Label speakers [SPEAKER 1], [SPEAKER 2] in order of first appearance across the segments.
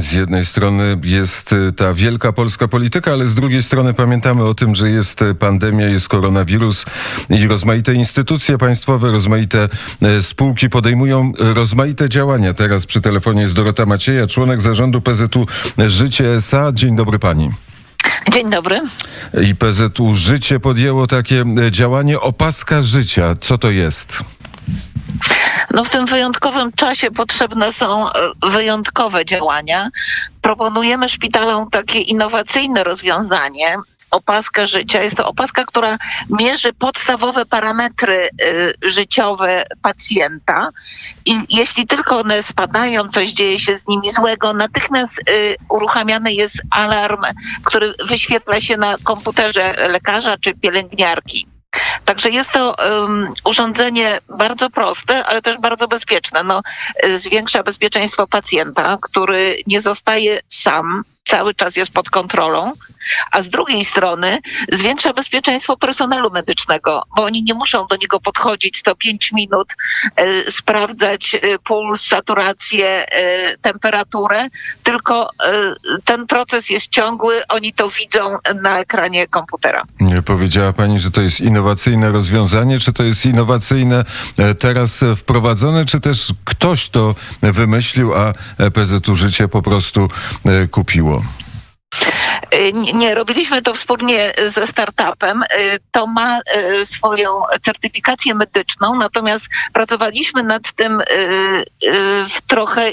[SPEAKER 1] Z jednej strony jest y, ta wielka polska polityka, ale z drugiej strony pamiętamy o tym, że jest y, pandemia, jest koronawirus i rozmaite instytucje państwowe, rozmaite y, spółki podejmują rozmaite działania. Teraz przy telefonie jest Dorota Macieja, członek zarządu PZU Życie SA. Dzień dobry pani.
[SPEAKER 2] Dzień dobry.
[SPEAKER 1] I PZU Życie podjęło takie działanie opaska życia. Co to jest?
[SPEAKER 2] No w tym wyjątkowym czasie potrzebne są e, wyjątkowe działania. Proponujemy szpitalom takie innowacyjne rozwiązanie, opaskę życia. Jest to opaska, która mierzy podstawowe parametry y, życiowe pacjenta i jeśli tylko one spadają, coś dzieje się z nimi złego, natychmiast y, uruchamiany jest alarm, który wyświetla się na komputerze lekarza czy pielęgniarki. Także jest to um, urządzenie bardzo proste, ale też bardzo bezpieczne. No, zwiększa bezpieczeństwo pacjenta, który nie zostaje sam, cały czas jest pod kontrolą, a z drugiej strony zwiększa bezpieczeństwo personelu medycznego, bo oni nie muszą do niego podchodzić co 5 minut, e, sprawdzać e, puls, saturację, e, temperaturę, tylko ten proces jest ciągły, oni to widzą na ekranie komputera.
[SPEAKER 1] Nie powiedziała pani, że to jest innowacyjne rozwiązanie, czy to jest innowacyjne teraz wprowadzone, czy też ktoś to wymyślił, a PZU Życie po prostu kupiło?
[SPEAKER 2] Y, nie, robiliśmy to wspólnie ze startupem. Y, to ma y, swoją certyfikację medyczną, natomiast pracowaliśmy nad tym w trochę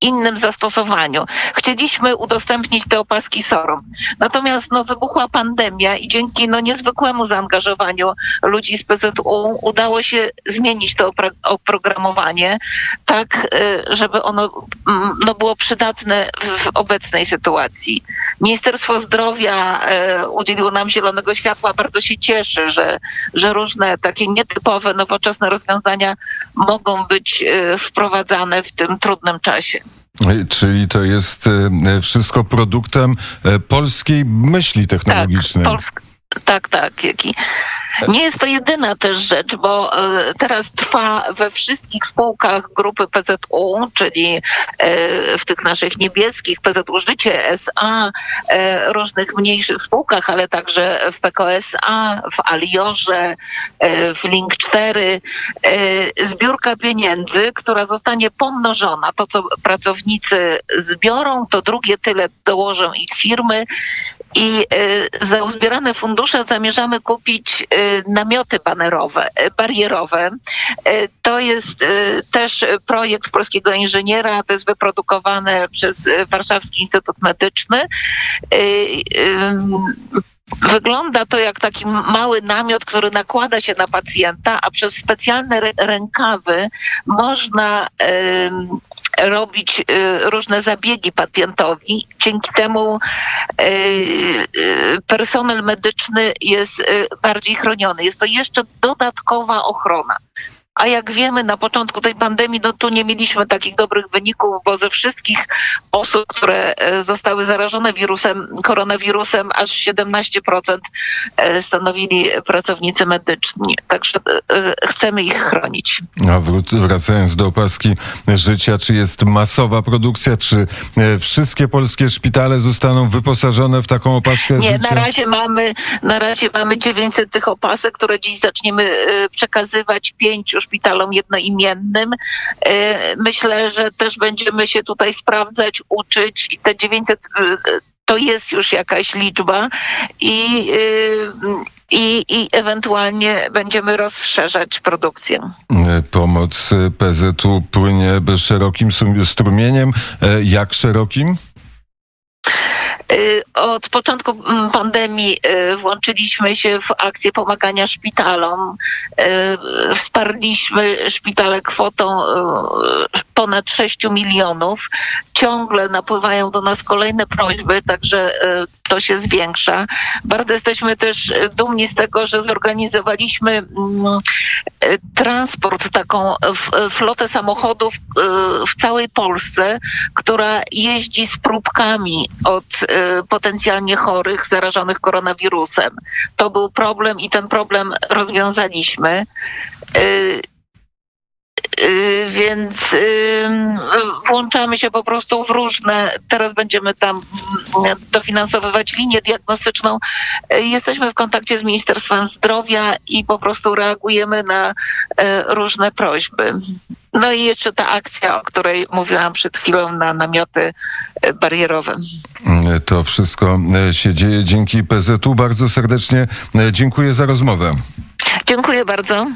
[SPEAKER 2] innym zastosowaniu. Chcieliśmy udostępnić te opaski SORM. Natomiast no, wybuchła pandemia i dzięki no, niezwykłemu zaangażowaniu ludzi z PZU udało się zmienić to oprogramowanie tak, y, żeby ono mm, no, było przydatne w obecnej sytuacji. Ministerstwo Zdrowia y, udzieliło nam zielonego światła. Bardzo się cieszę, że, że różne takie nietypowe, nowoczesne rozwiązania mogą być y, wprowadzane w tym trudnym czasie.
[SPEAKER 1] Czyli to jest e, wszystko produktem e, polskiej myśli technologicznej.
[SPEAKER 2] Tak, tak, tak. Jaki nie jest to jedyna też rzecz, bo e, teraz trwa we wszystkich spółkach grupy PZU, czyli e, w tych naszych niebieskich PZU Życie SA, e, różnych mniejszych spółkach, ale także w PKSA, w Aliorze, w Link 4, zbiórka pieniędzy, która zostanie pomnożona. To, co pracownicy zbiorą, to drugie tyle dołożą ich firmy i za uzbierane fundusze zamierzamy kupić namioty banerowe, barierowe. To jest też projekt polskiego inżyniera, to jest wyprodukowane przez Warszawski Instytut Medyczny. Wygląda to jak taki mały namiot, który nakłada się na pacjenta, a przez specjalne rękawy można robić y, różne zabiegi pacjentowi. Dzięki temu y, y, personel medyczny jest bardziej chroniony. Jest to jeszcze dodatkowa ochrona. A jak wiemy, na początku tej pandemii, no tu nie mieliśmy takich dobrych wyników, bo ze wszystkich osób, które e, zostały zarażone wirusem, koronawirusem, aż 17% e, stanowili pracownicy medyczni. Także e, chcemy ich chronić.
[SPEAKER 1] A wracając do opaski życia, czy jest masowa produkcja, czy wszystkie polskie szpitale zostaną wyposażone w taką opaskę
[SPEAKER 2] nie,
[SPEAKER 1] życia?
[SPEAKER 2] Nie, na razie mamy, na razie mamy 900 tych opasek, które dziś zaczniemy przekazywać pięciu szpitalom jednoimiennym. E, myślę, że też będziemy się tutaj sprawdzać, uczyć i te 900 e, to jest już jakaś liczba i, e, i, i ewentualnie będziemy rozszerzać produkcję.
[SPEAKER 1] Pomoc PZU płynie szerokim strumieniem. Jak szerokim?
[SPEAKER 2] Y, od początku mm, pandemii y, włączyliśmy się w akcję pomagania szpitalom. Y, wsparliśmy szpitale kwotą ponad 6 milionów. Ciągle napływają do nas kolejne prośby, także to się zwiększa. Bardzo jesteśmy też dumni z tego, że zorganizowaliśmy mm, transport, taką flotę samochodów w całej Polsce, która jeździ z próbkami od potencjalnie chorych, zarażonych koronawirusem. To był problem i ten problem rozwiązaliśmy. Y, więc y, włączamy się po prostu w różne, teraz będziemy tam mm, dofinansowywać linię diagnostyczną. Y, Jesteśmy w kontakcie z Ministerstwem Zdrowia i po prostu reagujemy na różne prośby. No i jeszcze ta akcja, o której mówiłam przed chwilą na namioty barierowe.
[SPEAKER 1] Mm, To wszystko się dzieje dzięki PZU. Bardzo serdecznie dziękuję za rozmowę.
[SPEAKER 2] Dziękuję bardzo.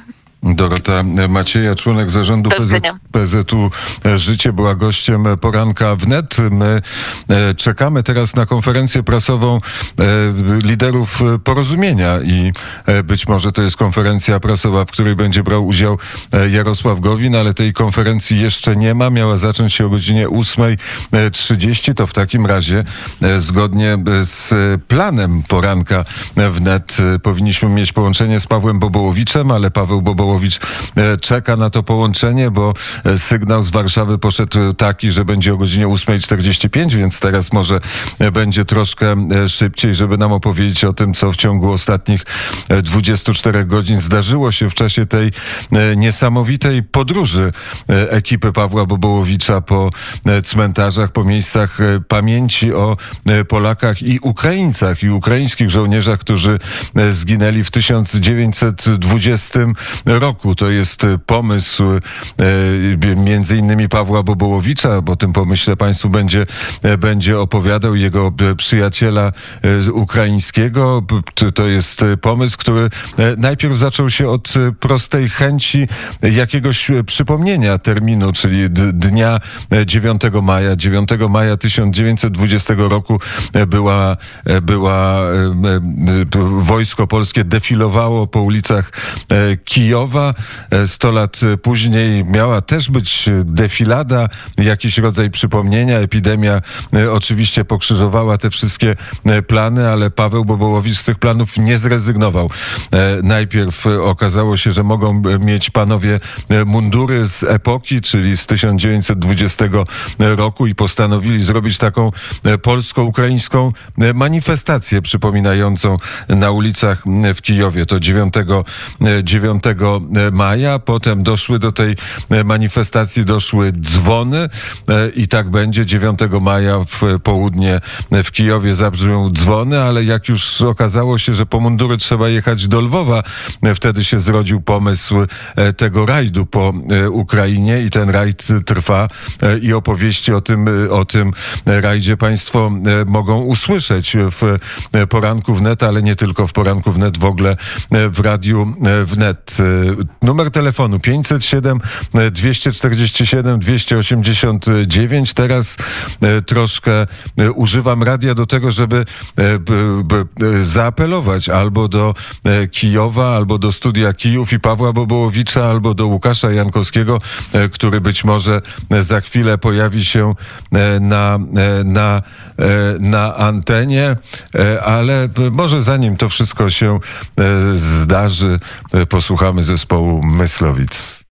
[SPEAKER 1] Dorota Macieja, członek zarządu PZ. PZU Życie, była gościem poranka wnet. My e, czekamy teraz na konferencję prasową e, liderów porozumienia i e, być może to jest konferencja prasowa, w której będzie brał udział Jarosław Gowin, ale tej konferencji jeszcze nie ma. Miała zacząć się o godzinie 8.30. To w takim razie zgodnie z planem poranka wnet powinniśmy mieć połączenie z Pawłem Bobołowiczem, ale Paweł Bobołowicz e, czeka na to połączenie, bo e, sygnał z Warszawy poszedł taki, że będzie o godzinie 8.45, więc teraz może e, będzie troszkę e, szybciej, żeby nam opowiedzieć o tym, co w ciągu ostatnich e, 24 godzin zdarzyło się w czasie tej e, niesamowitej podróży e, ekipy Pawła Bobołowicza po e, cmentarzach, po miejscach e, pamięci o e, Polakach i Ukraińcach i ukraińskich żołnierzach, którzy e, zginęli w 1920 roku. To jest e, pomysł e, między innymi Pawła Bobołowicza, bo tym pomyśle Państwu będzie, e, będzie opowiadał jego przyjaciela ukraińskiego. To jest pomysł, który najpierw zaczął się od prostej chęci jakiegoś przypomnienia terminu, czyli dnia e, 9 maja. 9 maja 1920 roku była, była wojsko polskie defilowało po ulicach Kijowa. E, 100 lat e, później miała też być e, defilada, jakiś rodzaj przypomnienia. Epidemia e, oczywiście pokrzyżowała te wszystkie e, plany, ale Paweł Bobołowicz z tych planów nie zrezygnował. E, Najpierw e, okazało się, że mogą e, mieć panowie e, mundury z epoki, czyli z 1920 roku i postanowili zrobić taką e, polsko-ukraińską e, manifestację przypominającą na ulicach w Kijowie. To 9, e, 9 maja. Potem doszły do tej e, manifestacji doszły dzwony e, i tak będzie. 9 maja w południe w Kijowie zabrzmią dzwony, ale jak już okazało się, że po mundury trzeba jechać do Lwowa, e, wtedy się zrodził pomysł e, tego rajdu po e, Ukrainie i ten rajd trwa e, i opowieści o tym, e, o tym rajdzie Państwo e, mogą usłyszeć w e, poranku wnet, ale nie tylko w poranku wnet, w ogóle e, w radiu e, wnet. E, Numer telefonu 507 e, 247 289. Teraz e, troszkę e, używam radia do tego, żeby zaapelować albo do Kijowa, albo do studia Kijów i Pawła Bobołowicza, albo do Łukasza Jankowskiego, który być może za chwilę pojawi się na, na, na antenie, ale może zanim to wszystko się zdarzy, posłuchamy zespołu Myslowic.